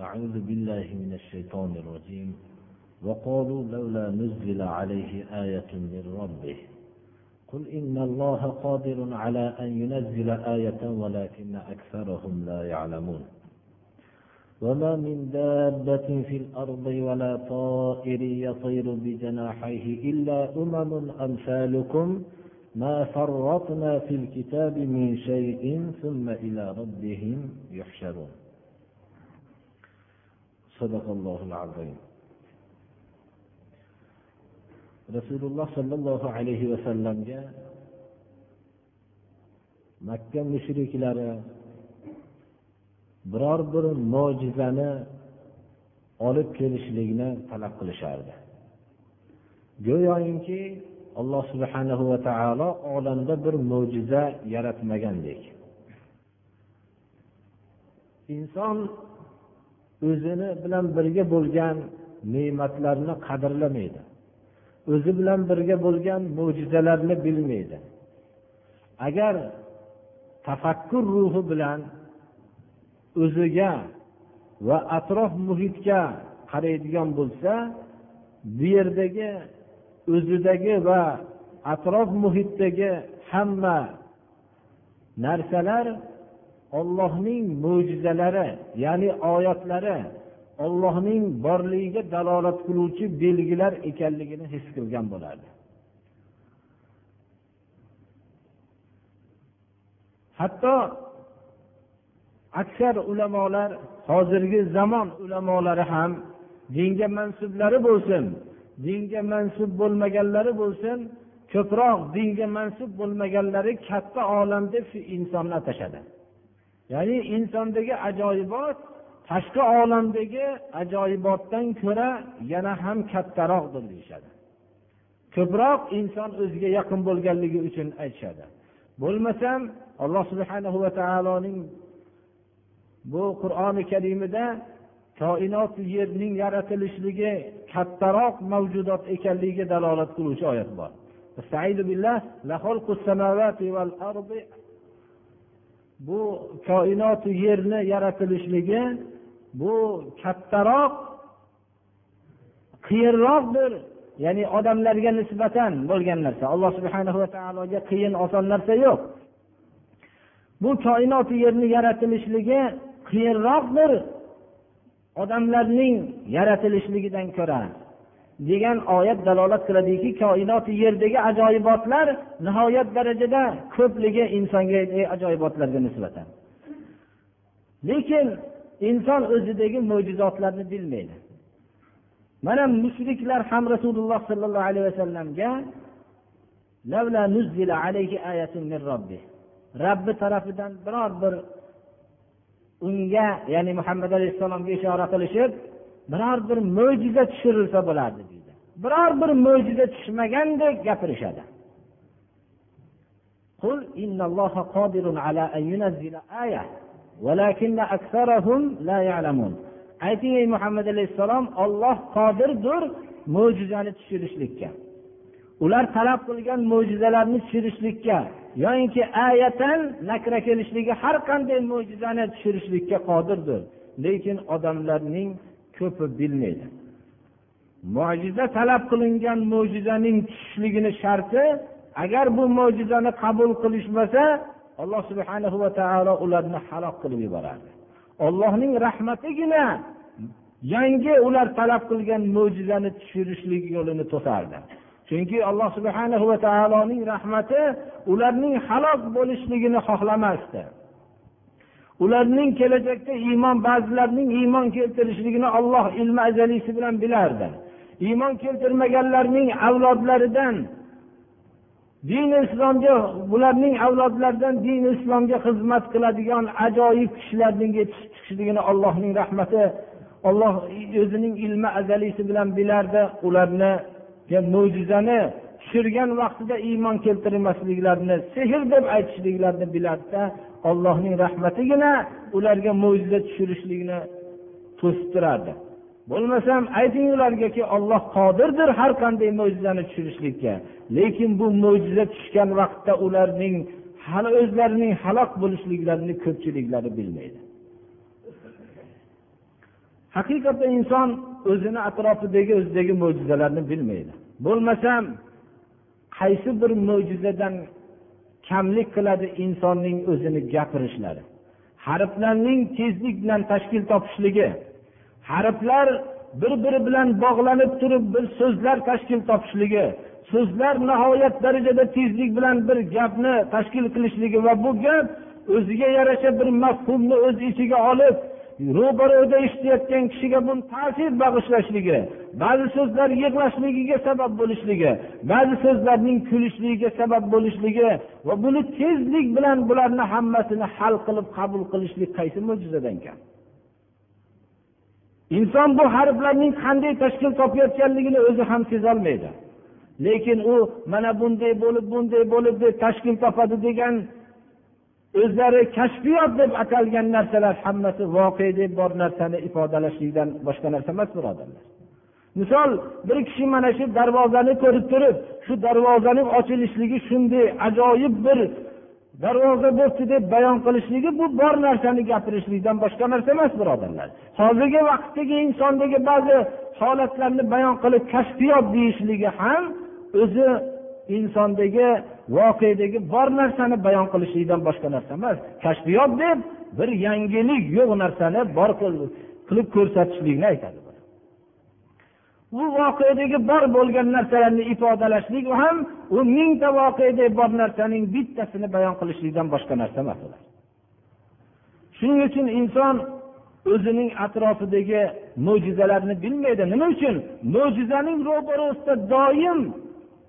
أعوذ بالله من الشيطان الرجيم وقالوا لولا نزل عليه آية من ربه قل إن الله قادر على أن ينزل آية ولكن أكثرهم لا يعلمون وما من دابة في الأرض ولا طائر يطير بجناحيه إلا أمم أمثالكم ما فرطنا في الكتاب من شيء ثم إلى ربهم يحشرون rasululloh sollallohu alayhi vasallamga makka mushriklari biror bir mo'jizani olib kelishlikni talab qilishardi. Go'yoki alloh subhanahu va taolo olamda bir mo'jiza yaratmagandek. Inson o'zini bilan birga bo'lgan ne'matlarni qadrlamaydi. O'zi bilan birga bo'lgan mo'jizalarni bilmaydi. Agar tafakkur ruhi bilan o'ziga va atrof muhitga qaraydigan bo'lsa bu yerdagi o'zidagi va atrof muhitdagi hamma narsalar ollohning mo'jizalari ya'ni oyatlari ollohning borligiga dalolat qiluvchi belgilar ekanligini his qilgan bo'lardi. Hatto aksar ulamolar hozirgi zamon ulamolari ham dinga mansublari bo'lsin dinga mansub bo'lmaganlari bo'lsin ko'proq dinga mansub bo'lmaganlari katta olam deb shu insonni atashadi. Ya'ni insondagi ajoyibot tashqi olamdagi ajoyibotdan ko'ra yana ham kattaroqdir deyishadi. Ko'proq inson o'ziga yaqin bo'lganligi uchun aytishadi. Bo'lmasam alloh subhanahu va taoloning bu qur'oni karimida koinot yerning yaratilishligi kattaroq mavjudot ekanligiga dalolat qiluvchi oyat bor. Bu koinot yerni yaratilishligi bu kattaroq qiyinroqdir. Ya'ni odamlarga nisbatan bo'lgan narsa. Alloh subhana va taologa qiyin oson narsa yo'q. Bu koinoti yerni yaratilishligi qiyinroqdir odamlarning yaratilishligidan ko'ra. Degan oyat dalolat qiladiki koinoti yerdagi ajoyibotlar nihoyat darajada ko'pligi insonga ajoyibotlarga nisbatan. Lekin inson o'zidagi mo'jizotlarni bilmaydi. Mana mushriklar ham rasululloh sollallohu alayhi vasallamga robbi tarafidan biror bir unga ya'ni muhammad alayhissalomga ishora qilishib biror bir mo'jiza tushirilsa bo'lardi deydi biror bir mo'jiza tushmagandek gapirishadi قل إن الله قادر على أن ينزل آية ولكن أكثرهم لا يعلمون ayting ey muhammad alayhissalom olloh qodirdir mo'jizani tushirishlikka ular talab qilgan mo'jizalarni tushirishlikka yoyinki ayatan nakra kelishligi har qanday mo'jizani tushirishlikka qodirdir lekin odamlarning ko'pi bilmaydi. Mo'jiza talab qilingan mo'jizaning tushishligini sharti agar bu mo'jizani qabul qilishmasa alloh subhanahu va taolo ularni halok qilib yuboradi. Ollohning rahmatigina yangi ular talab qilgan mo'jizani tushirishlik yo'lini to'sardi. Chunki alloh subhana va taoloning rahmati ularning halok bo'lishligini xohlamasdi. Ularning kelajakda iymon ba'zilarning iymon keltirishligini olloh ilmi azalisi bilan bilardi. Iymon keltirmaganlarning avlodlaridan dini islomga bularning avlodlaridan dini islomga xizmat qiladigan ajoyib kishilarning yetishib chiqishligini allohning rahmati olloh o'zining ilmi azalisi bilan bilardi. Ularni mo'jizani tushirgan vaqtida iymon keltirmasliklarini sehr deb aytishliklarini bilardida ollohning rahmatigina ularga mo'jiza tushirishlikni to'sib turardi bo'lmasam ayting ulargaki olloh qodirdir har qanday mo'jizani tushirishlikka. Lekin bu mo'jiza tushgan vaqtda ularning hali o'zlarining halok bo'lishliklarini ko'pchiliklari bilmaydi. Haqiqatda inson o'zini atrofidagi o'zidagi mo'jizalarni bilmaydi. Bo'lmasam qaysi bir mo'jizadan kamlik qiladi insonning o'zini gapirishlari. Harflarning tezlik bilan tashkil topishligi harflar bir biri bilan bog'lanib turib bir so'zlar tashkil topishligi so'zlar nihoyat darajada tezlik bilan bir gapni tashkil qilishligi va bu gap o'ziga yarasha bir mafhumni o'z ichiga olib ro'barada eshitayotgan kishiga bu ta'sir bag'ishlashligi ba'zi so'zlar yig'lashligiga sabab bo'lishligi ba'zi so'zlarning kulishligiga sabab bo'lishligi va buni tezlik bilan bularni hammasini hal qilib qabul qilishlik qaysi mo'jizadan kam? Inson bu harflarning qanday tashkil topayotganligini o'zi ham sezolmaydi. Lekin u mana bunday bo'lib bunday bo'lib deb tashkil topadi degan o'zlari kashfiyot deb atalgan narsalar hammasi voqea deb bor narsani ifodalashlikdan boshqa narsa emas birodarlar. Misol bir kishi mana shu darvozani ko'rib turib shu darvozani ochilishligi shunday ajoyib bir darvoza bo'libdi deb bayon qilishligi bu bor narsani gapirishlikdan boshqa narsa emas birodarlar. Hozirgi vaqtdagi insondagi ba'zi holatlarni bayon qilib kashfiyot deyishligi ham o'zi insondagi voqedagi bor narsani bayon qilishlikdan boshqa narsa emas. Kashfiyot deb bir yangilik yo'q narsani bor qilib ko'rsatishlikni aytadi u voqedagi bor bo'lgan narsalarni ifodalashlik ham u mingta voqeda bor narsaning bittasini bayon qilishlikdan boshqa narsa emas ular. Shuning uchun inson o'zining atrofidagi mo'jizalarni bilmaydi. Nima uchun? Mo'jizaning ro'barasida doim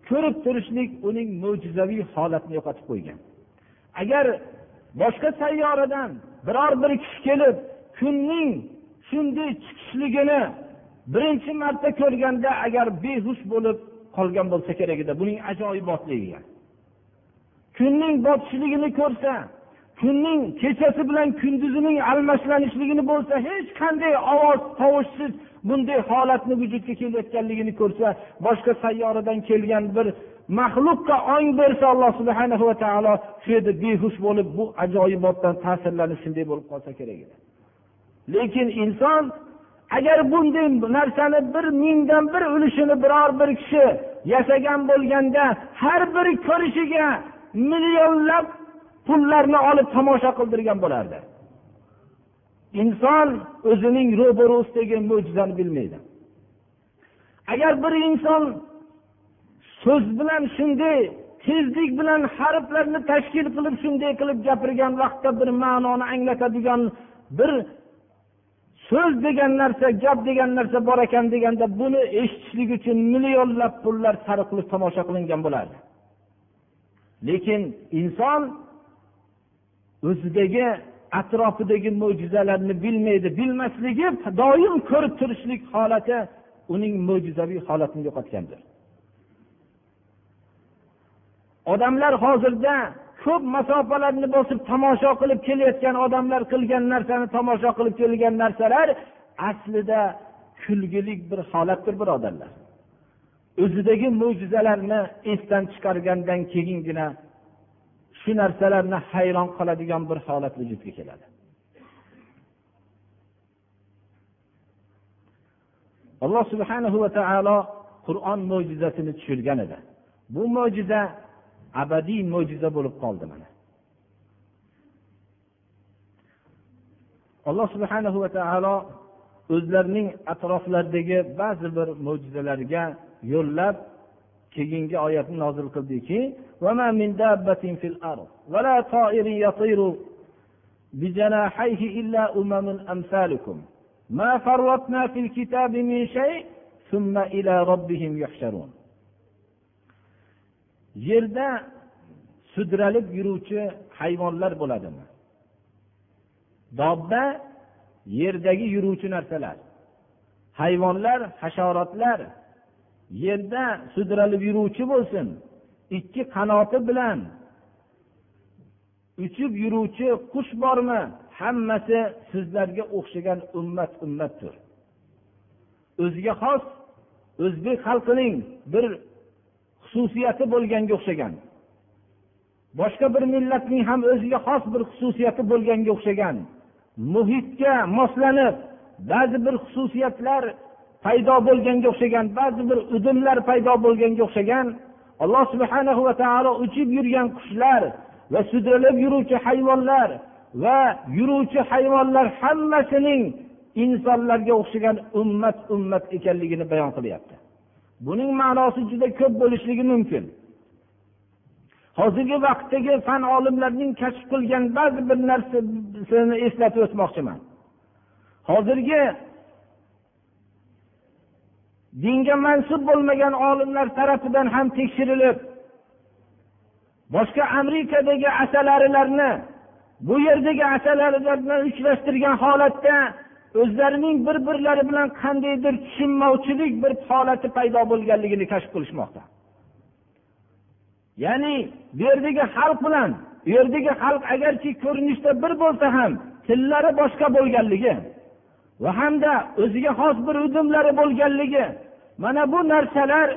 ko'rib turishlik uning mo'jizaviy holatini yo'qotib qo'ygan. Agar boshqa sayyoradan biror bir kishi kelib kunning shunday chiqishligini birinchi marta ko'rganda agar behush bo'lib qolgan bo'lsa kerak edi buning ajoyibotligiga kunning botishligini ko'rsa kunning kechasi bilan kunduzining almashlanishligini bo'lsa hech qanday ovoz tovushsiz bunday holatni vujudga kelayotganligini ko'rsa boshqa sayyoradan kelgan bir maxluqqa ong bersa alloh subhana va taolo shu yerda behush bo'lib bu ajoyibotdan ta'sirlanib shunday bo'lib qolsa kerak edi. Lekin inson agar bunday narsani bir mingdan bir ulushini biror bir kishi yasagan bo'lganda har bir ko'rishiga millionlab pullarni olib tomosha qildirgan bo'lardi. Inson o'zining ro'barusidagi mo'jizani bilmaydi. Agar bir inson so'z bilan shunday tezlik bilan harflarni tashkil qilib shunday qilib gapirgan vaqtda bir ma'noni anglatadigan bir so'z degan narsa gap degan narsa bor ekan deganda buni eshitishlik uchun millionlab pullar sarf qilib tomosha qilingan bo'lardi. Lekin inson o'zidagi atrofidagi mo'jizalarni bilmaydi bilmasligi doim ko'rib turishlik holati uning mo'jizaviy holatini yo'qotgandir. Odamlar hozirda ko'p masofalarni bosib tomosha qilib kelayotgan odamlar qilgan narsani tomosha qilib kelgan narsalar aslida kulgilik bir holatdir birodarlar. O'zidagi mo'jizalarni esdan chiqargandan keyingina shu narsalarni hayron qoladigan bir holat vujudga keladi. Alloh subhanahu va taolo qur'on mo'jizasini tushirgan edi. Bu mo'jiza abadiy mo'jiza bo'lib qoldi mana. Alloh subhanahu va taolo o'zlarining atroflaridagi ba'zi bir mo'jizalarga yo'llab keyingi oyatni nozil qildiki بجناحيه إلا أمم أمثالكم ما فرطنا في الكتاب من شيء ثم إلى ربهم يحشرون yerda sudralib yuruvchi hayvonlar bo'ladimi dobba yerdagi yuruvchi narsalar hayvonlar hasharotlar yerda sudralib yuruvchi bo'lsin. Ikki qanoti bilan uchib yuruvchi qush bormi hammasi sizlarga o'xshagan ummat ummatdir. O'ziga xos o'zbek xalqining bir xususiyati bo'lganga o'xshagan. Boshqa bir millatning ham o'ziga xos bir xususiyati bo'lganga o'xshagan. Muhitga moslanib ba'zi bir xususiyatlar paydo bo'lganga o'xshagan ba'zi bir udumlar paydo bo'lganga o'xshagan alloh subhana va taolo uchib yurgan qushlar va sudralib yuruvchi hayvonlar va yuruvchi hayvonlar hammasining insonlarga o'xshagan ummat ummat ekanligini bayon qilyapti. Buning ma'nosi juda ko'p bo'lishligi mumkin. Hozirgi vaqtdagi fan olimlarining kashf qilgan ba'zi bir narsasini eslatib o'tmoqchiman. Hozirgi dinga mansub bo'lmagan olimlar tarafidan ham tekshirilib boshqa amerikadagi asalarilarni bu yerdagi asalarilarni uchrashtirgan holatda o'zlarining bir birlari bilan qandaydir tushunmovchilik bir holati paydo bo'lganligini kashf qilishmoqda. Ya'ni bu yerdagi xalq bilan u yerdagi xalq agarki ko'rinishda bir bo'lsa ham tillari boshqa bo'lganligi va hamda o'ziga xos bir udumlari bo'lganligi. Mana bu narsalar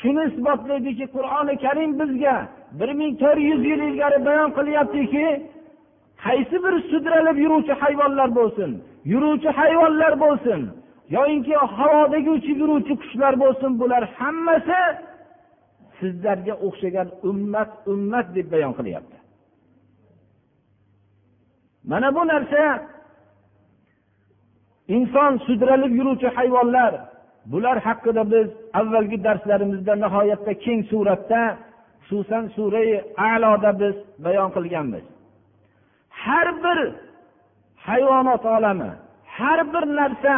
shuni isbotlaydiki qur'oni karim bizga bir ming to'rt yuz yil ilgari bayon qilyaptiki qaysi bir sudralib yuruvchi hayvonlar bo'lsin yuruvchi hayvonlar bo'lsin yoyinki havodagi uchib yuruvchi qushlar bo'lsin bular hammasi sizlarga o'xshagan ummat ummat deb bayon qilyapti. Mana bu narsa inson sudralib yuruvchi hayvonlar bular haqida biz avvalgi darslarimizda nihoyatda keng suratda xususan surai aloda biz bayon qilganmiz. Har bir hayvonot olami har bir narsa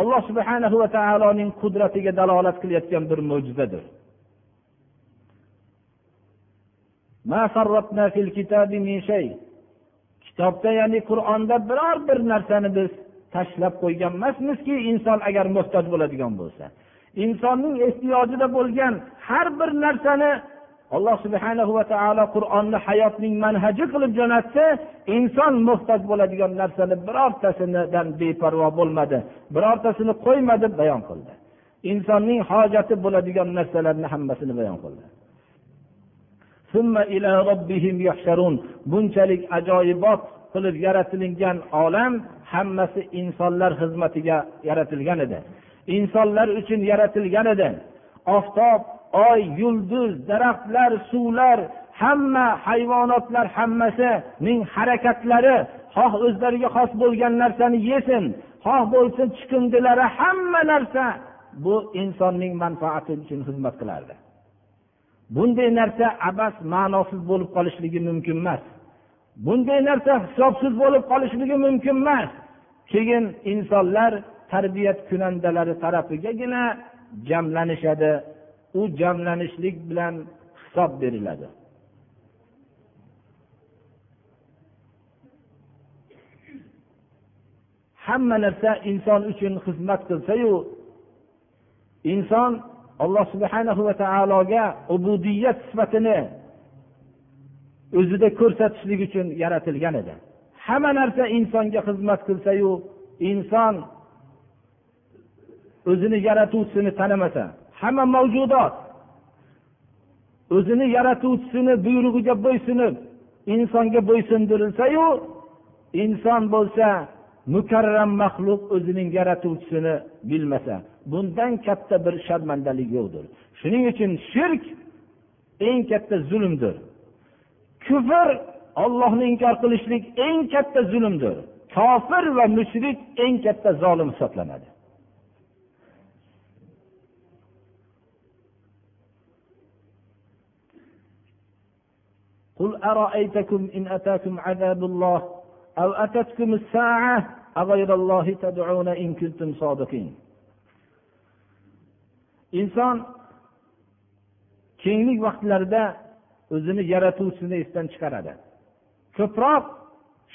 alloh subhana va taoloning qudratiga dalolat qilayotgan bir mo'jizadir. Kitobda ya'ni qur'onda biror bir narsani biz tashlab qo'ygan emasmizki inson agar muhtoj bo'ladigan bo'lsa. Insonning ehtiyojida bo'lgan har bir narsani alloh subhana va taolo qur'onni hayotning manhaji qilib jo'natsa inson muhtoj bo'ladigan narsani birortasidan beparvo bo'lmadi birortasini qo'ymadi bayon qildi. Insonning hojati bo'ladigan narsalarni hammasini bayon qildi. Bunchalik ajoyibot qilib yaratilingan olam hammasi insonlar xizmatiga yaratilgan edi. Insonlar uchun yaratilgan edi. Oftob oy yulduz daraxtlar suvlar hamma hayvonotlar hammasining harakatlari xoh o'zlariga xos bo'lgan narsani yesin xoh bo'lsin chiqindilari hamma narsa bu insonning manfaati uchun xizmat qilardi. Bunday narsa abas ma'nosiz bo'lib qolishligi mumkin emas. Bunday narsa hisobsiz bo'lib qolishligi mumkin emas. Keyin insonlar tarbiyat kunandalari tarafigagina jamlanishadi. U jamlanishlik bilan hisob beriladi. Hamma narsa inson uchun xizmat qilsayu inson alloh subhana va taologa ubudiyat sifatini o'zida ko'rsatishlik uchun yaratilgan edi. Hamma narsa insonga xizmat qilsayu inson o'zini yaratuvchisini tanimasa hamma mavjudot o'zini yaratuvchisini buyrug'iga bo'ysunib insonga bo'ysundirilsayu inson bo'lsa mukarram maxluq o'zining yaratuvchisini bilmasa bundan katta bir sharmandalik yo'qdir. Shuning uchun shirk eng katta zulmdir. kufr ollohni inkor qilishlik eng katta zulmdir kofir va mushrik eng katta zolim hisoblanadi قل أرأيتكم إن أتاكم عذاب الله أو أتتكم الساعة أغير الله تدعون إن كنتم صادقين inson keyingi vaqtlarda o'zini yaratuvchisini esdan chiqaradi. Ko'proq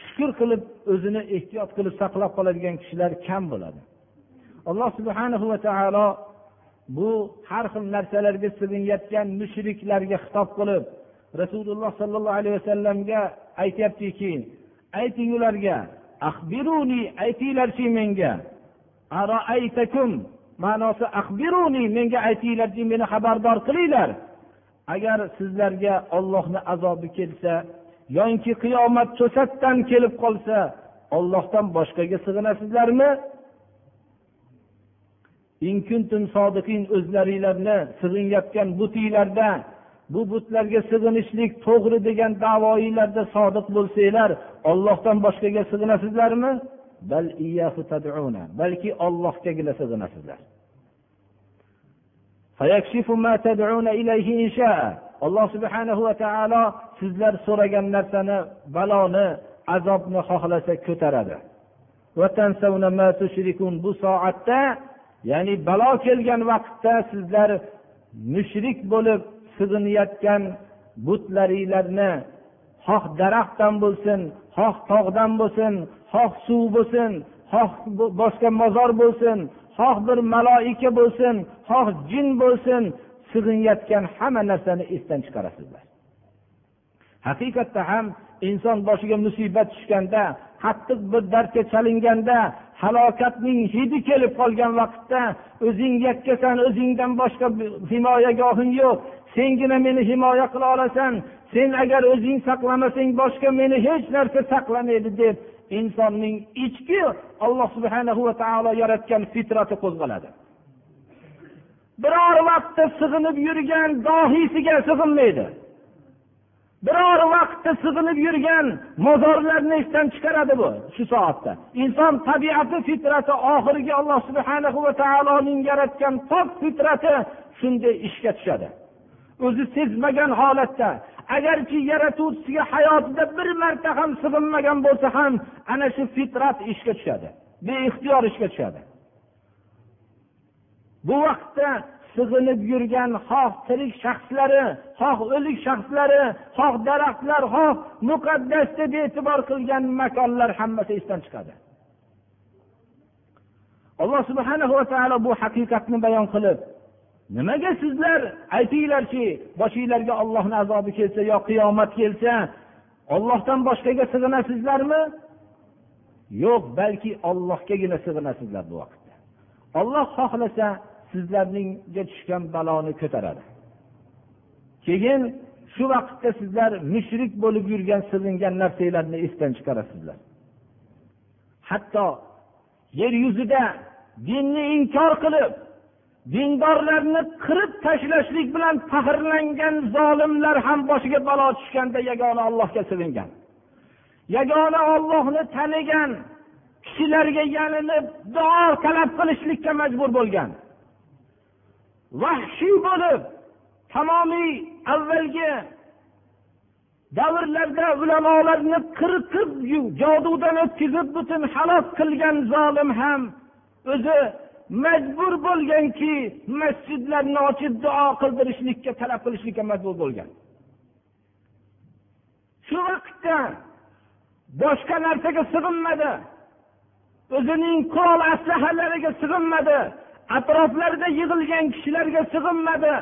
shukur qilib o'zini ehtiyot qilib saqlab qoladigan kishilar kam bo'ladi. Alloh subhana va taolo bu har xil narsalarga sig'inayotgan mushriklarga xitob qilib rasululloh sollallohu alayhi vasallamga aytyaptiki ayting ularga axbiruni aytinglarchi menga. Ma'nosi axbiruni menga aytinglarchi meni xabardor qilinglar agar sizlarga ollohni azobi kelsa yoinki qiyomat to'satdan kelib qolsa ollohdan boshqaga sig'inasizlarmi? O'zlaringlarni sig'inayotgan butinglarda bu butlarga sig'inishlik to'g'ri degan davoinglarda sodiq bo'lsanglar ollohdan boshqaga sig'inasizlarmi? Balki ollohgagina sig'inasizlar. Alloh subhanahu va taolo sizlar so'ragan narsani baloni azobni xohlasa ko'taradi. bu soatda ya'ni balo kelgan vaqtda sizlar mushrik bo'lib sig'inayotgan butlaringlarni xoh daraxtdan bo'lsin xoh tog'dan bo'lsin xoh suv bo'lsin xoh boshqa mozor bo'lsin xoh bir maloika bo'lsin xoh jin bo'lsin sig'inayotgan hamma narsani esdan chiqarasizlar. Haqiqatda ham inson boshiga musibat tushganda qattiq bir dardga chalinganda halokatning hidi kelib qolgan vaqtda o'zing yakkasan o'zingdan boshqa himoyagohing yo'q sengina meni himoya qila olasan sen agar o'zing saqlamasang boshqa meni hech narsa saqlamaydi deb insonning ichki alloh subhana va taolo yaratgan fitrati qo'zg'aladi. Biror vaqtda sig'inib yurgan dohiysiga sig'inmaydi. Biror vaqtda sig'inib yurgan mozorlarni esdan chiqaradi bu shu soatda. Inson tabiati fitrati oxirgi alloh subhana va taoloning yaratgan pok fitrati shunday ishga tushadi. O'zi sezmagan holatda agarki yaratuvchisiga hayotida bir marta ham sig'inmagan bo'lsa ham ana shu fitrat ishga tushadi beixtiyor ishga tushadi. Bu vaqtda sig'inib yurgan xoh tirik shaxslari xoh o'lik shaxslari xoh daraxtlar xoh muqaddas deb e'tibor qilgan makonlar hammasi esdan chiqadi. Alloh subhana va taolo bu haqiqatni bayon qilib nimaga sizlar aytinglarki boshinglarga ollohni azobi kelsa yo qiyomat kelsa ollohdan boshqaga sig'inasizlarmi? Yo'q balki ollohgagina sig'inasizlar bu vaqtda. Olloh xohlasa sizlarningga tushgan baloni ko'taradi. Keyin shu vaqtda sizlar mushrik bo'lib yurgan sig'ingan narsanglarni esdan chiqarasizlar. Hatto yer yuzida dinni inkor qilib dindorlarni qirib tashlashlik bilan faxrlangan zolimlar ham boshiga balo tushganda yagona ollohga sig'ingan yagona ollohni tanigan kishilarga yalinib duo talab qilishlikka majbur bo'lgan. Vahshiy bo'lib tamomiy avvalgi davrlarda ulamolarni qiritib jodudan o'tkazib butun halok qilgan zolim ham o'zi majbur bo'lganki masjidlarni ochib duo qildirishlikka talab qilishlikka majbur bo'lgan. Shu vaqtda boshqa narsaga sig'inmadi. O'zining qurol aslahalariga sig'inmadi. Atroflarida yig'ilgan kishilarga sig'inmadi.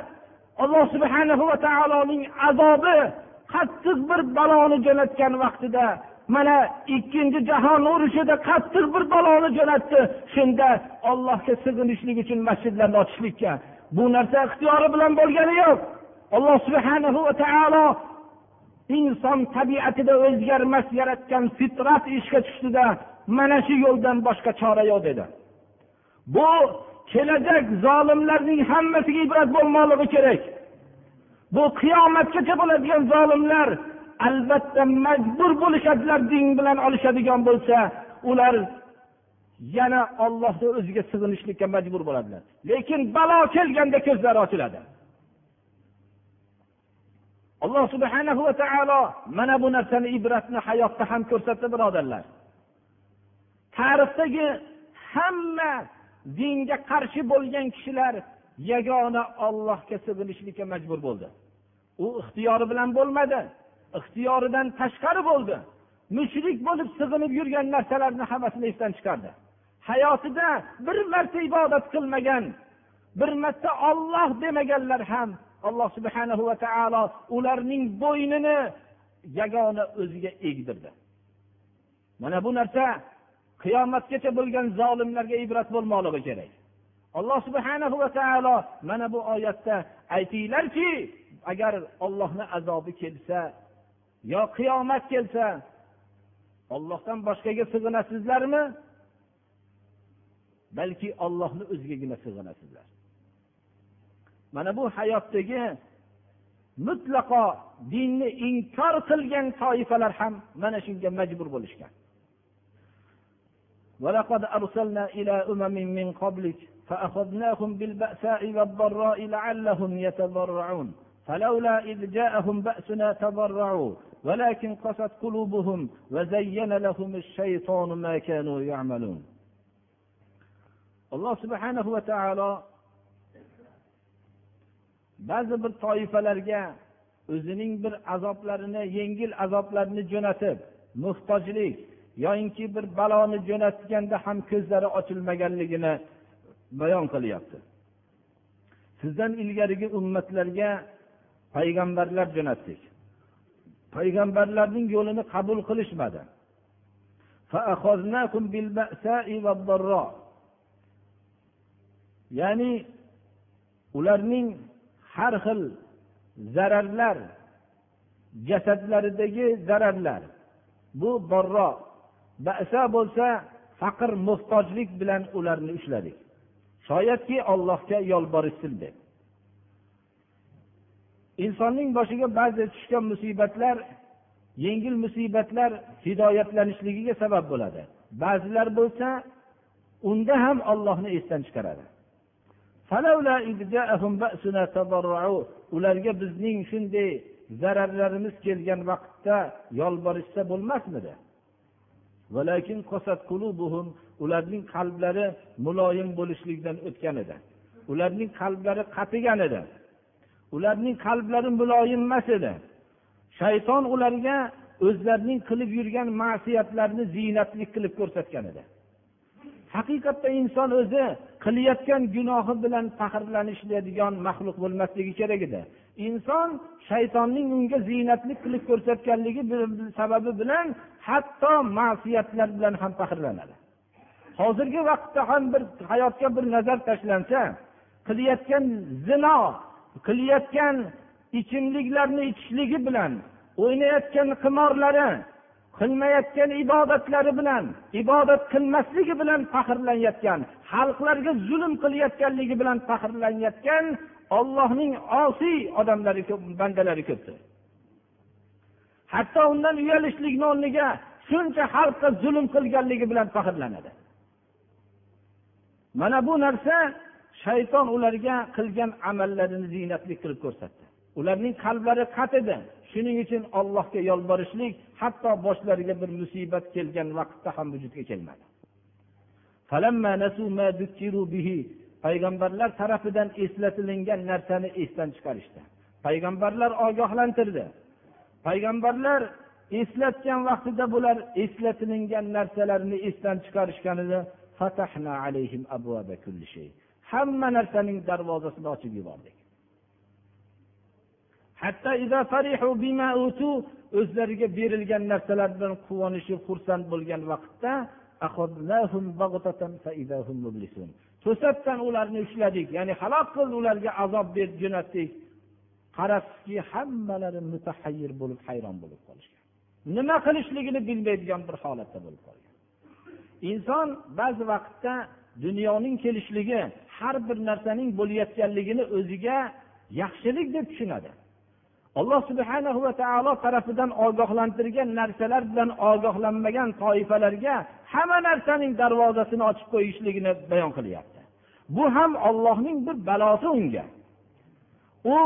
Alloh subhana va taoloning azobi qattiq bir baloni jo'natgan vaqtida mana ikkinchi jahon urushida qattiq bir baloni jo'natdi. Shunda ollohga sig'inishlik uchun masjidlarni ochishlikka. Bu narsa ixtiyori bilan bo'lgani yo'q. Alloh subhanahu va taolo inson tabiatida o'zgarmas yaratgan fitrat ishga tushdida mana shu yo'ldan boshqa chora yo'q dedi. Bu kelajak zolimlarning hammasiga ibrat bo'lmoqligi kerak. Bu qiyomatgacha bo'ladigan zolimlar albatta majbur bo'lishadilar din bilan olishadigan bo'lsa ular yana ollohni o'ziga sig'inishlikka majbur bo'ladilar. Lekin balo kelganda ko'zlari ochiladi. Alloh subhana va taolo mana bu narsani ibratni hayotda ham ko'rsatdi birodarlar. Tarixdagi hamma dinga qarshi bo'lgan kishilar yagona ollohga sig'inishlikka majbur bo'ldi. U ixtiyori bilan bo'lmadi. Ixtiyoridan tashqari bo'ldi. Mushrik bo'lib sig'inib yurgan narsalarni hammasini esdan chiqardi. Hayotida bir marta ibodat qilmagan bir marta olloh demaganlar ham alloh subhana va taolo ularning bo'ynini yagona o'ziga egdirdi. Mana bu narsa qiyomatgacha bo'lgan zolimlarga ibrat bo'lmoqligi kerak. Alloh subhana va taolo mana bu oyatda aytinglarki agar ollohni azobi kelsa yo qiyomat kelsa ollohdan boshqaga sig'inasizlarmi balki ollohni o'zigagina sig'inasizlar mana bu hayotdagi mutlaqo dinni inkor qilgan toifalar ham mana shunga majbur bo'lishgan ولقد أرسلنا إلى أمم من قبلك فأخذناهم بالبأساء والضراء لعلهم يتضرعون فلولا إذ جاءهم بأسنا تضرعوا ولكن قست قلوبهم وزين لهم الشيطان ما كانوا يعملون alloh subhanahu va taolo ba'zi bir toifalarga o'zining bir azoblarini yengil azoblarni jo'natib muhtojlik yoyinki bir baloni jo'natganda ham ko'zlari ochilmaganligini bayon qilyapti sizdan ilgarigi ummatlarga payg'ambarlar jo'natdik Payg'ambarlarning yo'lini qabul qilishmadi. Ya'ni ularning har xil zararlar jasadlaridagi zararlar. Bu borro basa bo'lsa faqr muhtojlik bilan ularni ushladik. Shoyatki ollohga yolborishsin deb. Insonning boshiga ba'zi tushgan musibatlar yengil musibatlar hidoyatlanishligiga sabab bo'ladi. Ba'zilar bo'lsa unda ham ollohni esdan chiqaradi. Ularga bizning shunday zararlarimiz kelgan vaqtda yolborishsa bo'lmasmidi? Ularning qalblari muloyim bo'lishlikdan o'tgan edi. Ularning qalblari qatigan edi. Ularning qalblari muloyim emas edi. Shayton ularga o'zlarining qilib yurgan ma'siyatlarni ziynatlik qilib ko'rsatgan edi. Haqiqatda inson o'zi qilayotgan gunohi bilan faxrlanishadigan maxluq bo'lmasligi kerak edi. Inson shaytonning unga ziynatlik qilib ko'rsatganligi sababi bilan hatto ma'siyatlar bilan ham faxrlanadi. Hozirgi vaqtda ham bir hayotga bir nazar tashlansa qilayotgan zino qilayotgan ichimliklarni ichishligi bilan o'ynayotgan qimorlari qilmayotgan ibodatlari bilan ibodat qilmasligi bilan faxrlanayotgan xalqlarga zulm qilayotganligi bilan faxrlanayotgan ollohning osiy odamlari ko'p bandalari ko'pdir. Hatto undan uyalishlikni o'rniga shuncha xalqqa zulm qilganligi bilan faxrlanadi. Mana bu narsa shayton ularga qilgan amallarini ziynatli qilib ko'rsatdi. Ularning qalblari qat edi. Shuning uchun ollohga yolborishlik hatto boshlariga bir musibat kelgan vaqtda ham vujudga kelmadi. Payg'ambarlar tarafidan eslatilingan narsani esdan chiqarishdi. Payg'ambarlar ogohlantirdi. Payg'ambarlar eslatgan vaqtida bular eslatilingan narsalarni esdan chiqarishganida hamma narsaning darvozasini ochib yubordik. Hatto o'zlariga berilgan narsalar bilan quvonishib xursand bo'lgan vaqtda to'satdan ularni ushladik ya'ni halok qildi ularga azob berib jo'natdik. Qarabsizki hammalari mutahayyir bo'lib hayron bo'lib qolishgan. Nima qilishligini bilmaydigan bir holatda bo'lib qolgan. Inson ba'zi vaqtda dunyoning kelishligi har bir narsaning bo'layotganligini o'ziga yaxshilik deb tushunadi. Alloh subhana va taolo tarafidan ogohlantirgan narsalar bilan ogohlanmagan toifalarga hamma narsaning darvozasini ochib qo'yishligini bayon qilyapti. Bu ham ollohning bir balosi unga. U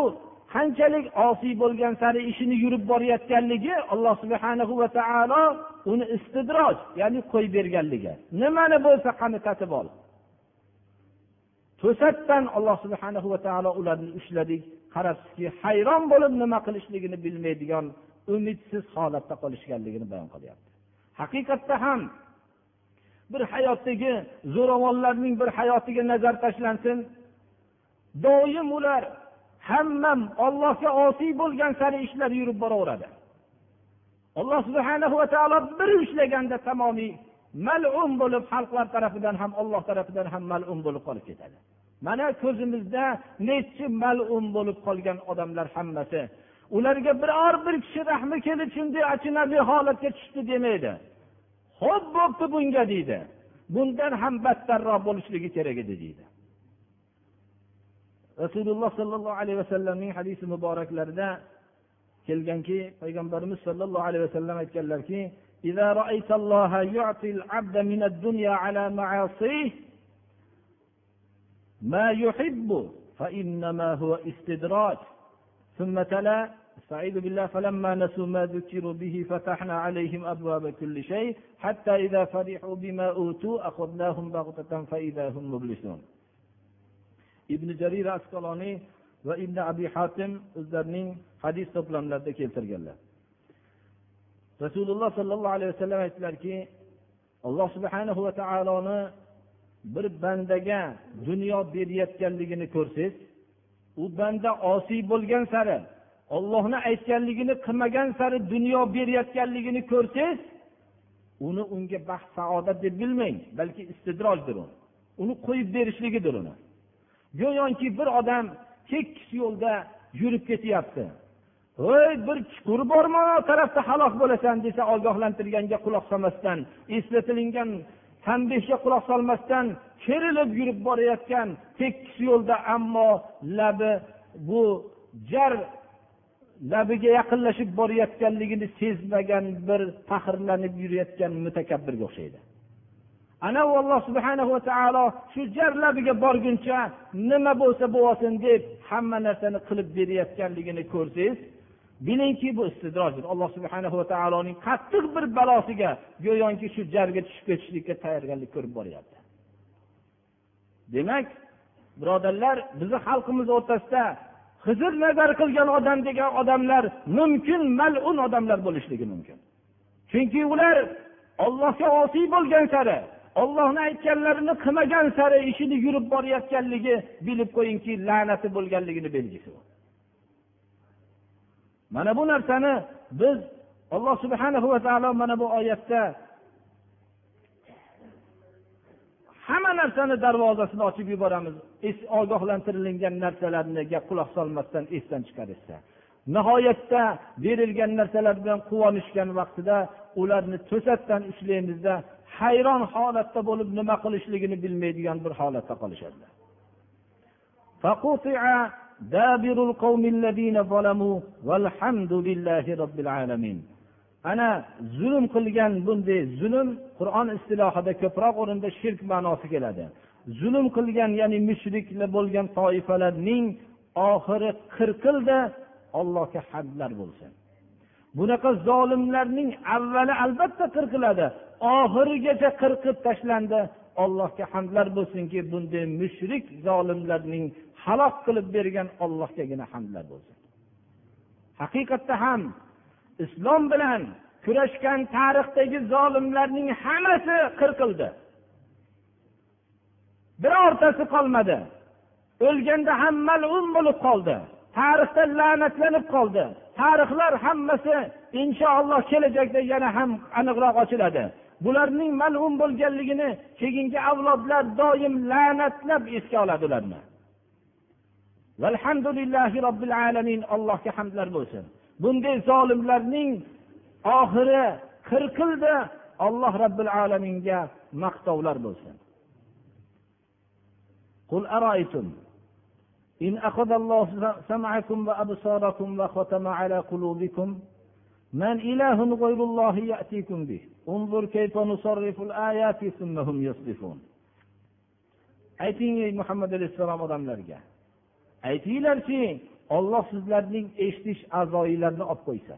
qanchalik osiy bo'lgan sari ishini yurib borayotganligi alloh subhana va taolo uni istidroj ya'ni qo'yib berganligi. Nimani bo'lsa qani tatib ol. To'satdan alloh subhana va taolo ularni ushladik qarabsizki hayron bo'lib nima qilishligini bilmaydigan umidsiz holatda qolishganligini bayon qilyapti. Haqiqatda ham bir hayotdagi zo'ravonlarning bir hayotiga nazar tashlansin. Doim ular hammam ollohga osiy bo'lgan sari ishlar yurib boraveradi. Alloh subhana va taolo bir ushlaganda tamomiy malum bo'lib xalqlar tarafidan ham olloh tarafidan ham malum bo'lib qolib ketadi. Mana ko'zimizda nechi mal'un bo'lib qolgan odamlar hammasi. Ularga biror bir kishi rahmi kelib shunday achinarli holatga tushdi demaydi. Ho'p bo'pti bunga deydi. Bundan ham battarroq bo'lishligi kerak edi deydi. Rasululloh sollallohu alayhi vasallamning hadisi muboraklarida kelganki payg'ambarimiz sollallohu alayhi vasallam aytganlarki ما يحب فإنما هو استدراج. ثم تلا استعيذ بالله فلما نسوا ما ذكروا به فتحنا عليهم أبواب كل شيء حتى إذا فرحوا بما أوتوا أخذناهم بغتة فإذا هم مبلسون. ابن جرير أسقلاني وابن أبي حاتم أزدرنين حديث طبلاً لدك يلتر رسول الله صلى الله عليه وسلم يتلركي الله سبحانه وتعالى bir bandaga dunyo berayotganligini ko'rsangiz u banda osiy bo'lgan sari ollohni aytganligini qilmagan sari dunyo berayotganligini ko'rsangiz uni unga baxt saodat deb bilmang balki istidrojdir u. Uni qo'yib berishligidir uni. Go'yoki bir odam tekis yo'lda yurib ketyapti. Voy bir chuqur bormi tarafda halok bo'lasan desa ogohlantirganga quloq solmasdan eslatilingan tanbehga quloq solmasdan kerilib yurib borayotgan tekis yo'lda ammo labi bu jar labiga yaqinlashib borayotganligini sezmagan bir faxrlanib yurayotgan mutakabbirga o'xshaydi. Ana u alloh subhana va taolo shu jar labiga borguncha nima bo'lsa bo'lsin deb hamma narsani qilib berayotganligini ko'rsangiz bilingki bu istidrojdir alloh subhana va taoloning qattiq bir balosiga go'yoki shu jarga tushib ketishlikka tayyorgarlik ko'rib boryapti. Demak birodarlar bizni xalqimiz o'rtasida hizr nazar qilgan odam degan odamlar mumkin malun odamlar bo'lishligi mumkin. Chunki ular ollohga osiy bo'lgan sari ollohni aytganlarini qilmagan sari ishini yurib borayotganligi bilib qo'yingki la'nati bo'lganligini belgisi mana bu narsani biz alloh subhana va taolo mana bu oyatda hamma narsani darvozasini ochib yuboramiz. Ogohlantirilgan narsalarga quloq solmasdan esdan chiqarishsa nihoyatda berilgan narsalar bilan quvonishgan vaqtida ularni to'satdan ushlaymizda hayron holatda bo'lib nima qilishligini bilmaydigan bir holatda qolishadilar ana zulm qilgan bunday zulm qur'on istilohida ko'proq o'rinda shirk ma'nosi keladi. Zulm qilgan ya'ni mushriklar bo'lgan toifalarning oxiri qirqilda ollohga hadlar bo'lsin. Bunaqa zolimlarning avvali albatta qirqiladi oxirigacha qirqib tashlandi. Allohga hamdlar bo'lsinki bunday mushrik zolimlarning halok qilib bergan ollohgagina hamdlar bo'lsin. Haqiqatda ham islom bilan kurashgan tarixdagi zolimlarning hammasi qirqildi. Birortasi qolmadi. O'lganda ham malun bo'lib qoldi. Tarixda la'natlanib qoldi. Tarixlar hammasi inshaalloh kelajakda yana ham aniqroq ochiladi. Bularning malun bo'lganligini keyingi avlodlar doim la'natlab esga oladi ularni valhamdulillahi robbil alamin allohga hamdlar bo'lsin bunday zolimlarning oxiri qirqildi alloh robbil alaminga maqtovlar bo'lsin قل أرأيتم إن أخذ الله سمعكم وأبصاركم وختم على قلوبكم من إله غير الله يأتيكم به انظر كيف نصرف الآيات ثم هم يصدفون ayting ey muhammad alayhissalom odamlarga Aytinglarchi olloh sizlarning eshitish a'zoyinglarni olib qo'ysa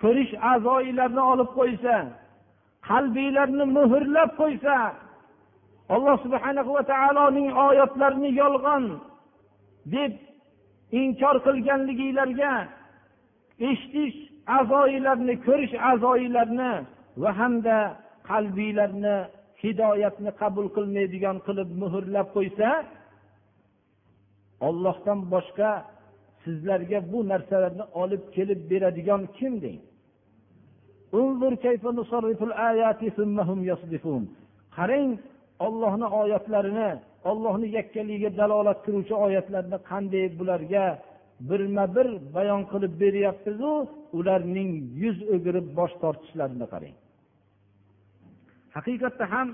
ko'rish a'zoyinglarni olib qo'ysa qalbinglarni muhrlab qo'ysa alloh subhana va taoloning oyatlarini yolg'on deb inkor qilganliginglarga eshitish a'zoyilarni ko'rish a'zoyilarni va hamda qalbiylarni hidoyatni qabul qilmaydigan qilib muhrlab qo'ysa ollohdan boshqa sizlarga bu narsalarni olib kelib beradigan kim deng? Qarang ollohni oyatlarini ollohni yakkaligiga dalolat qiluvchi oyatlarni qanday bularga birma bir bayon qilib beryapmizu ularning yuz o'girib bosh tortishlarini qarang. Haqiqatda ham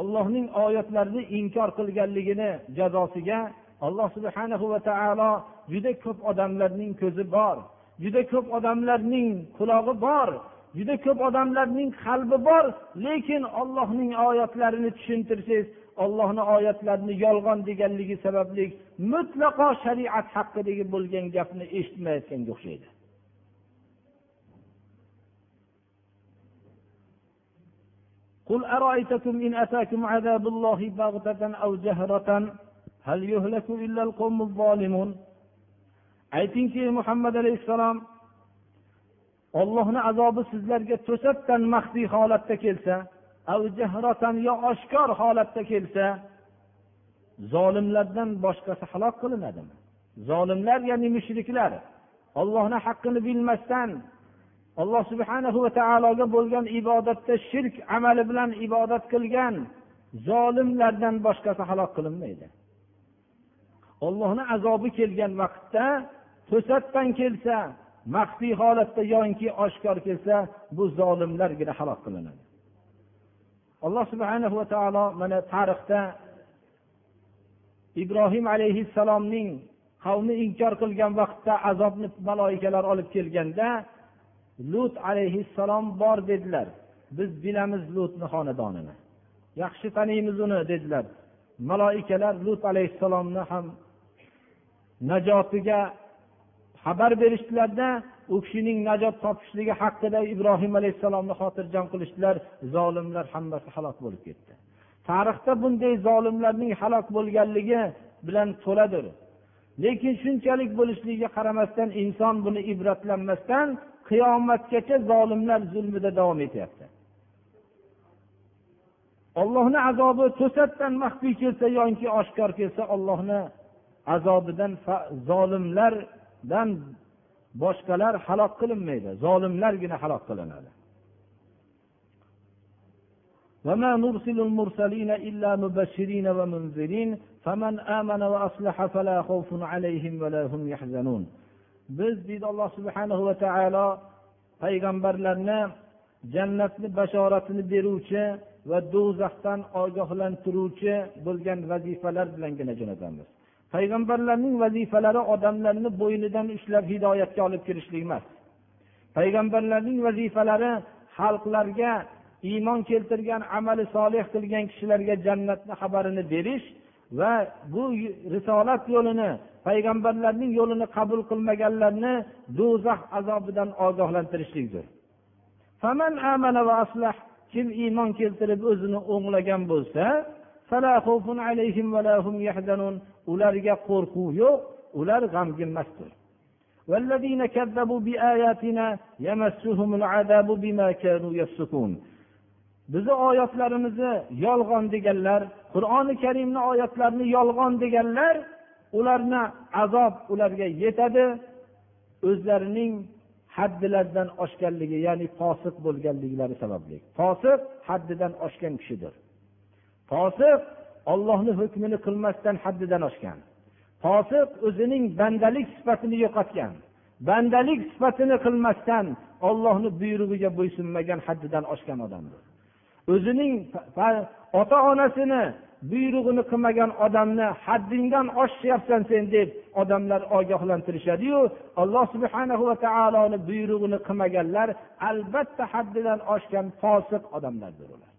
ollohning oyatlarini inkor qilganligini jazosiga alloh subhana va taolo juda ko'p odamlarning ko'zi bor juda ko'p odamlarning qulog'i bor juda ko'p odamlarning qalbi bor lekin ollohning oyatlarini tushuntirsangiz ollohni oyatlarini yolg'on deganligi sababli mutlaqo shariat haqidagi bo'lgan gapni eshitmayotganga o'xshaydi. قل أرأيتكم إن أتاكم عذاب الله بغتة أو جهرة هل يهلك إلا القوم الظالمون aytingki muhammad alayhissalom ollohni azobi sizlarga to'satdan maxfiy holatda kelsa yo oshkor holatda kelsa zolimlardan boshqasi halok qilinadimi zolimlar ya'ni mushriklar ollohni haqqini bilmasdan alloh subhanahu va taologa bo'lgan ibodatda shirk amali bilan ibodat qilgan zolimlardan boshqasi halok qilinmaydi. Ollohni azobi kelgan vaqtda to'satdan kelsa maxfiy holatda yoki oshkor kelsa bu zolimlargina halok qilinadi. Alloh subhana va taolo mana tarixda ibrohim alayhissalomning qavmi inkor qilgan vaqtda azobni maloikalar olib kelganda lut alayhissalom bor dedilar. Biz bilamiz lutni xonadonini yaxshi taniymiz uni dedilar. Maloikalar lut alayhissalomni ham najotiga xabar berishdilarda u kishining najot topishligi haqida ibrohim alayhissalomni xotirjam qilishdilar. Zolimlar hammasi halok bo'lib ketdi. Tarixda bunday zolimlarning halok bo'lganligi bilan to'ladir. Lekin shunchalik bo'lishligiga qaramasdan inson buni ibratlanmasdan qiyomatgacha zolimlar zulmida davom etyapti ollohni azobi to'satdan maxfiy kelsa yoki oshkor kelsa ollohni azobidan zolimlardan boshqalar halok qilinmaydi zolimlargina halok qilinadi وما نرسل المرسلين إلا مبشرين ومنذرين فمن آمن وأصلح فلا خوف عليهم ولا هم يحزنون biz deydi alloh subhanahu va taolo payg'ambarlarni jannatni bashoratini beruvchi va do'zaxdan ogohlantiruvchi bo'lgan vazifalar bilangina jo'natamiz. Payg'ambarlarning vazifalari odamlarni bo'ynidan ushlab hidoyatga olib kirishlik emas. Payg'ambarlarning vazifalari xalqlarga iymon keltirgan amali solih qilgan kishilarga jannatni xabarini berish va bu risolat yo'lini payg'ambarlarning yo'lini qabul qilmaganlarni do'zax azobidan ogohlantirishlikdir. Kim iymon keltirib o'zini o'nglagan bo'lsa ularga qo'rquv yo'q ular g'amginmasdir bizni oyatlarimizni yolg'on deganlar qur'oni karimni oyatlarini yolg'on deganlar ularni azob ularga yetadi o'zlarining haddilaridan oshganligi ya'ni fosiq bo'lganliklari sababli. Fosiq haddidan oshgan kishidir. Fosiq ollohni hukmini qilmasdan haddidan oshgan. Fosiq o'zining bandalik sifatini yo'qotgan. Bandalik sifatini qilmasdan ollohni buyrug'iga bo'ysunmagan haddidan oshgan odamdir. O'zining ota onasini buyrug'ini qilmagan odamni haddingdan oshyapsan sen deb odamlar ogohlantirishadiyu alloh subhana va taoloni buyrug'ini qilmaganlar albatta haddidan oshgan fosiq odamlardir ular.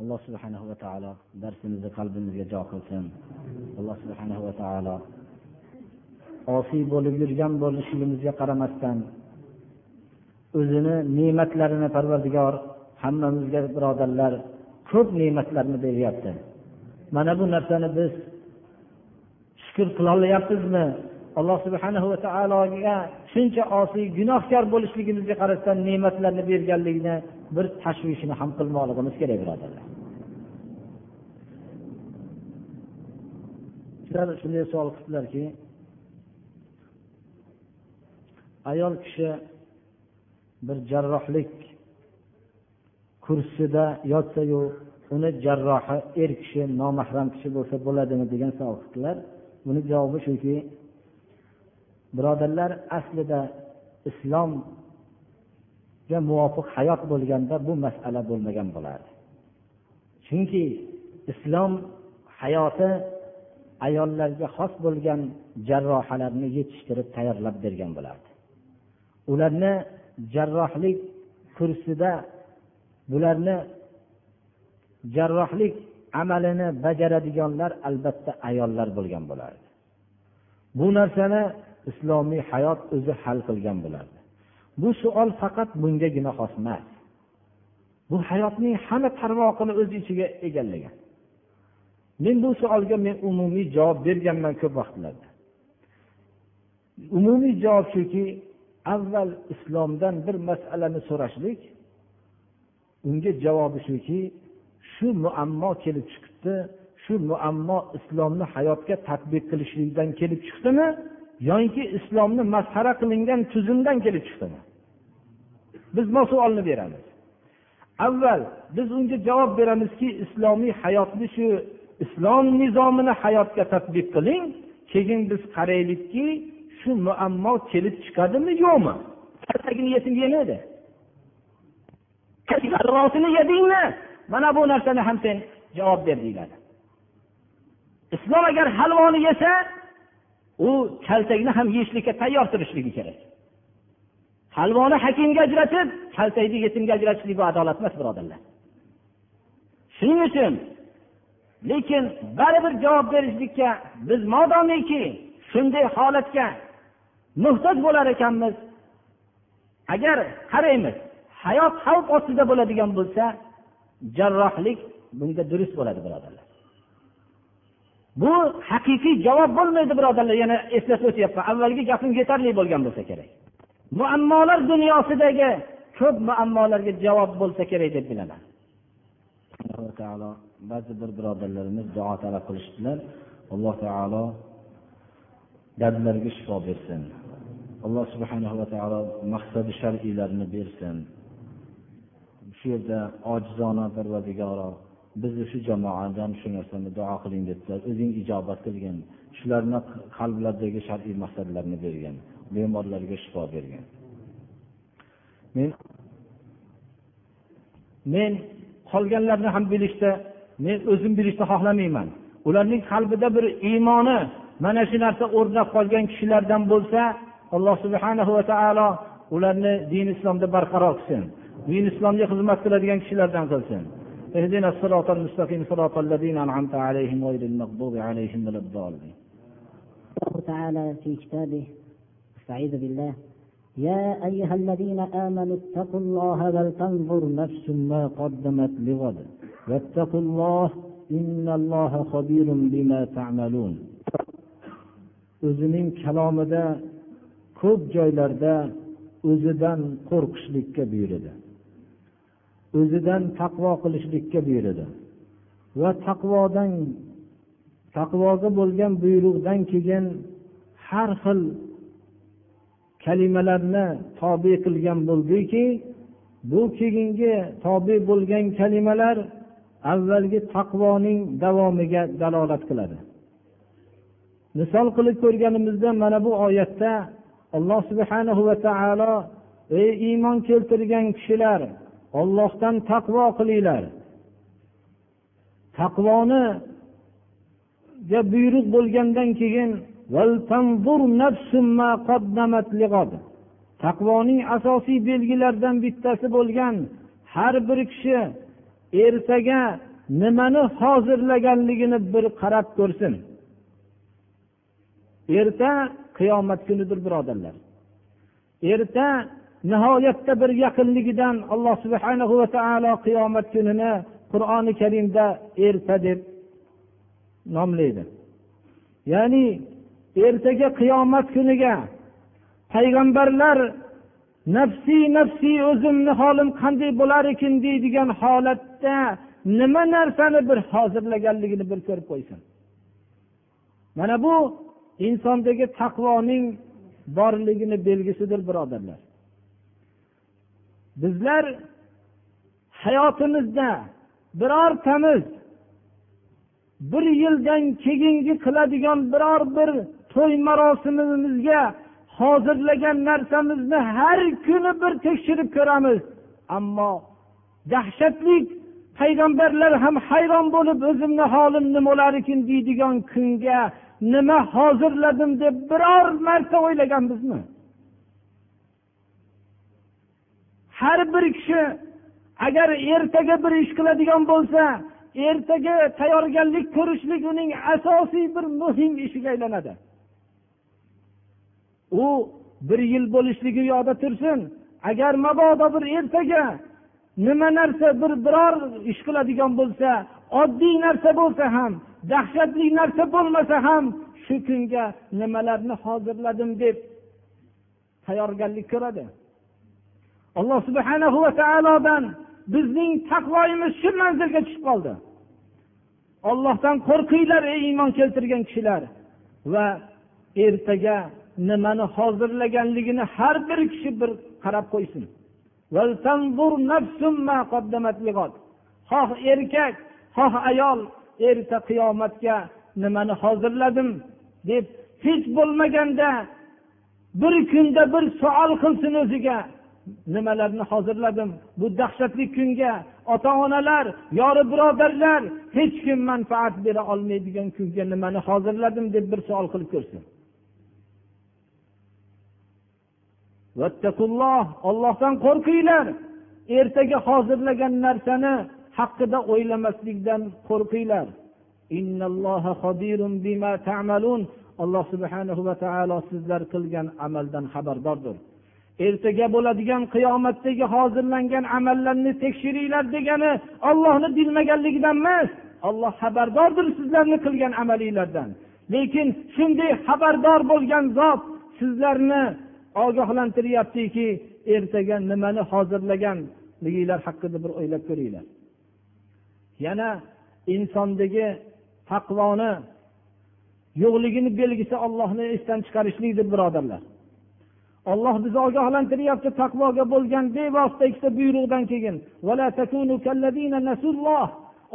Alloh subhana va taolo darsimizni qalbimizga jo qilsin. Alloh subhana va taolo osiy bo'lib yurgan bo'lishligimizga qaramasdan o'zini ne'matlarini parvardigor hammamizga birodarlar ko'p ne'matlarni beryapti. Mana bu narsani biz shukur qilolyapmizmi alloh subhana va taologa shuncha osiy gunohkor bo'lishligimizga qaramasdan ne'matlarni berganligini bir tashvishini ham qilmoqligimiz kerak birodarlar. Shunday savol qildilarki ayol kishi bir jarrohlik kursida yotsayu uni jarrohi er kishi nomahram kishi bo'lsa bo'ladimi degan savol qildilar. Buni javobi shuki birodarlar aslida islomga muvofiq hayot bo'lganda bu masala bo'lmagan bo'lardi. Chunki islom hayoti ayollarga xos bo'lgan jarrohalarni yetishtirib tayyorlab bergan bo'lardi. Ularni jarrohlik kursida bularni jarrohlik amalini bajaradiganlar albatta ayollar bo'lgan bo'lardi. Bu narsani islomiy hayot o'zi hal qilgan bo'lardi. Bu savol faqat bungagina xos emas. Bu hayotning hamma tarmoqini o'z ichiga egallagan. Men bu savolga men umumiy javob berganman ko'p vaqtlarda. Umumiy javob shuki avval islomdan bir masalani so'rashlik unga javobi shuki shu muammo kelib chiqibdi shu muammo islomni hayotga tadbiq qilishlikdan kelib chiqdimi yoki islomni masxara qilingan tuzumdan kelib chiqdimi? Biz bu savolni beramiz. Avval biz unga javob beramizki islomiy hayotni shu islom nizomini hayotga tadbiq qiling keyin biz qaraylikki shu muammo kelib chiqadimi yo'qmi? Kaltagini yetib yemaydi rosini yedingmi mana bu narsani ham sen javob ber deyiladi. Islom agar halvoni yesa u kaltakni ham yeyishlikka tayyor turishligi kerak. Halvoni hakimga ajratib kaltakni yetimga ajratishlik bu adolat emas birodarlar. Shuning uchun lekin baribir javob berishlikka biz modomiki shunday holatga muhtoj bo'lar ekanmiz. Agar qaraymiz hayot xavf ostida bo'ladigan bo'lsa jarrohlik bunga durust bo'ladi birodarlar. Bu haqiqiy javob bo'lmaydi birodarlar. Yana eslatib o'tyapman. Avvalgi gapim yetarli bo'lgan bo'lsa kerak. Muammolar dunyosidagi ko'p muammolarga javob bo'lsa kerak deb bilaman. Alloh taolo ba'zi bir birodarlarimiz duo talab qilishdilar. Alloh taolo dardlarga shifo bersin. Alloh subhanava taolo maqsadi shar'iylarni bersin. Shu yerda ojizona parvardigoro bizni shu jamoadan shu narsani duo qiling debdilar o'zing ijobat qilgin. Shularni qalblaridagi shar'iy maqsadlarni bergin bemorlarga shifo bergin men men qolganlarni ham bilishda men o'zim bilishni xohlamayman. Ularning qalbida bir iymoni mana shu narsa o'rnab qolgan kishilardan bo'lsa alloh subhanahu va taolo ularni din islomda barqaror qilsin. din islomga xizmat qiladigan kishilardan qilsin اهدنا الصراط المستقيم صراط الذين أنعمت عليهم غير المغضوب عليهم ولا الضالين الله تعالى في كتابه استعيذ بالله يا أيها الذين آمنوا اتقوا الله ولتنظر نفس ما قدمت لغد واتقوا الله إن الله خبير بما تعملون o'zining kalomida ko'p joylarda o'zidan qo'rqishlikka buyurdi o'zidan taqvo qilishlikka buyurdi va taqvodan taqvoga bo'lgan buyruqdan keyin har xil kalimalarni tobe qilgan bo'ldiki bu keyingi tobe bo'lgan kalimalar avvalgi taqvoning davomiga dalolat qiladi. Misol qilib ko'rganimizda mana bu oyatda alloh subhanahu va taolo ey iymon keltirgan kishilar ollohdan taqvo qilinglar. Taqvoniga buyruq bo'lgandan keyin taqvoning asosiy belgilaridan bittasi bo'lgan har bir kishi ertaga nimani hozirlaganligini bir qarab ko'rsin. Erta qiyomat kunidir birodarlar. Erta nihoyatda bir yaqinligidan alloh subhana va taolo qiyomat kunini qur'oni karimda erta deb nomlaydi. Ya'ni ertaga qiyomat kuniga payg'ambarlar nafsiy nafsiy o'zimni holim qanday bo'lar ekan deydigan holatda nima narsani bir hozirlaganligini bir ko'rib qo'ysin. Mana bu insondagi taqvoning borligini belgisidir birodarlar. Bizlar hayotimizda birortamiz bir yildan keyingi qiladigan biror bir to'y marosimimizga hozirlagan narsamizni har kuni bir tekshirib ko'ramiz. Ammo dahshatli payg'ambarlar ham hayron bo'lib o'zimni holim nima bo'larkin ekan deydigan kunga nima hozirladim deb biror marta o'ylaganmizmi? Har bir kishi agar ertaga bir ish qiladigan bo'lsa ertaga tayyorgarlik ko'rishlik uning asosiy bir muhim ishiga aylanadi. U bir yil bo'lishligi u yoqda tursin. Agar mabodo bir ertaga nima narsa bir biror ish qiladigan bo'lsa oddiy narsa bo'lsa ham dahshatli narsa bo'lmasa ham shu kunga nimalarni hozirladim deb tayyorgarlik ko'radi. Alloh subhana va taolodan bizning taqvoyimiz shu manzilga tushib qoldi. Ollohdan qo'rqinglar ey iymon keltirgan kishilar. Va ertaga nimani hozirlaganligini har bir kishi bir qarab qo'ysin. Xoh erkak xoh ayol erta qiyomatga nimani hozirladim deb hech bo'lmaganda bir kunda bir savol qilsin o'ziga. Nimalarni hozirladim? Bu dahshatli kunga ota onalar yori birodarlar hech kim manfaat bera olmaydigan kunga nimani hozirladim deb bir savol qilib ko'rsin. Ollohdan qo'rqinglar. Ertaga hozirlagan narsani haqida o'ylamaslikdan qo'rqinglar. Alloh subhanahu va taolo sizlar qilgan amaldan xabardordir. Ertaga bo'ladigan qiyomatdagi hozirlangan amallarni tekshiringlar degani ollohni bilmaganligidan emas olloh xabardordir sizlarni qilgan amalinglardan. Lekin shunday xabardor bo'lgan zot sizlarni ogohlantiryaptiki ertaga nimani hozirlaganliginglar haqida bir o'ylab ko'ringlar. Yana insondagi taqvoni yo'qligini belgisi ollohni esdan chiqarishlikdir birodarlar. Olloh bizni ogohlantiryapti taqvoga bo'lgan bevosita ikkita buyruqdan keyin.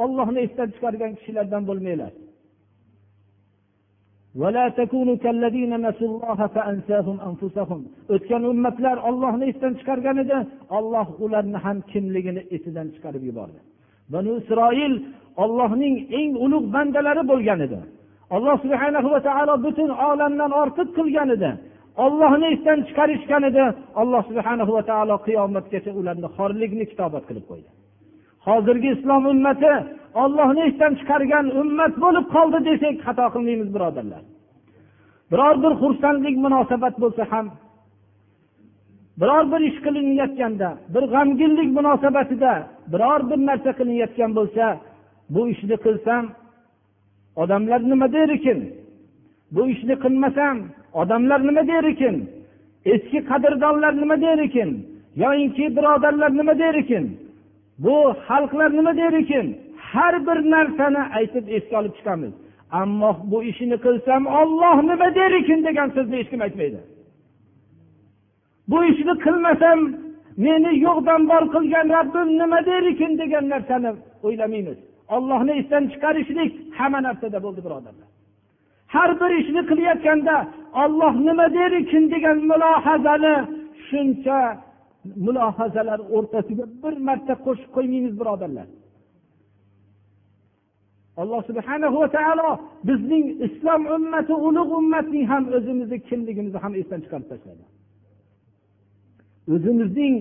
Ollohni esdan chiqargan kishilardan bo'lmanglar. O'tgan ummatlar ollohni esdan chiqargan edi. Olloh ularni ham kimligini esidan chiqarib yubordi. Banu isroil ollohning eng ulug' bandalari bo'lgan edi. Alloh subhana va taolo butun olamdan ortiq qilgan edi. Ollohni esdan chiqarishgan edi. Alloh subhana va taolo qiyomatgacha ularni xorlikni kitobat qilib qo'ydi. Hozirgi islom ummati ollohni esdan chiqargan ummat bo'lib qoldi desak xato qilmaymiz birodarlar. Biror bir xursandlik munosabat bo'lsa ham biror bir ish qilinayotganda bir g'amginlik munosabatida biror bir narsa qilinayotgan bo'lsa bu ishni qilsam odamlar nima der ekan? Bu ishni qilmasam odamlar nima der ekan? Eski qadrdonlar nima der ekan? Yoyinki birodarlar nima der ekan? Bu xalqlar nima der ekan? Har bir narsani aytib esga olib chiqamiz. Ammo bu ishni qilsam olloh nima der ekan degan so'zni hech kim aytmaydi. Bu ishni qilmasam meni yo'qdan bor qilgan robbim nima der ekan degan narsani o'ylamaymiz. Ollohni esdan chiqarishlik hamma narsada bo'ldi birodarlar. Har bir ishni qilayotganda olloh nima der ekan degan mulohazani shuncha mulohazalar o'rtasiga bir marta qo'shib qo'ymaymiz birodarlar. Alloh subhana va taolo bizning islom ummati ulug' ummatning ham o'zimizni kimligimizni ham esdan chiqarib tashladi. O'zimizning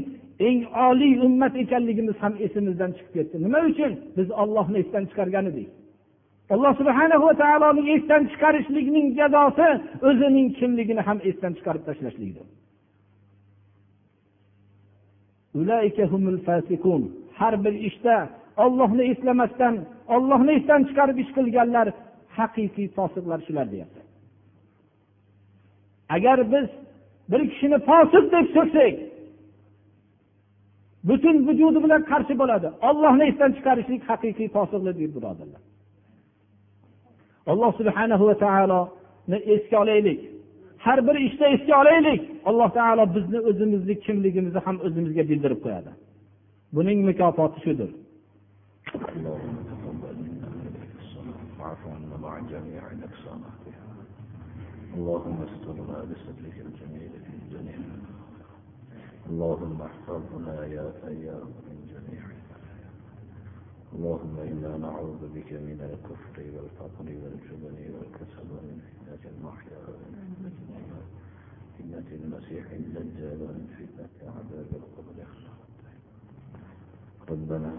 eng oliy ummat ekanligimiz ham esimizdan chiqib ketdi. Nima uchun? Biz ollohni esdan chiqargan edik. Alloh subhana va taoloni esdan chiqarishlikning jazosi o'zining kimligini ham esdan chiqarib tashlashlikdir. Har bir ishda işte, ollohni eslamasdan ollohni esdan chiqarib ish qilganlar haqiqiy fosiqlar shular deyapti. Agar biz bir kishini fosiq deb so'ksak butun vujudi bilan qarshi bo'ladi. Ollohni esdan chiqarishlik haqiqiy fosiqlik deydi birodarlar. alloh subhanahu va taoloni esga olaylik har bir ishda esga olaylik alloh taolo bizni o'zimizni kimligimizni ham o'zimizga bildirib qo'yadi buning mukofoti shudir اللهم استرنا بسترك الجميل في الدنيا اللهم احفظنا يا سيار من جميع اللهم إنا نعوذ بك من الكفر والفقر والجبن والكسل ومن فتنة المحيا ومن فتنة المسيح الدجال ومن فتنة عذاب القبر. ربنا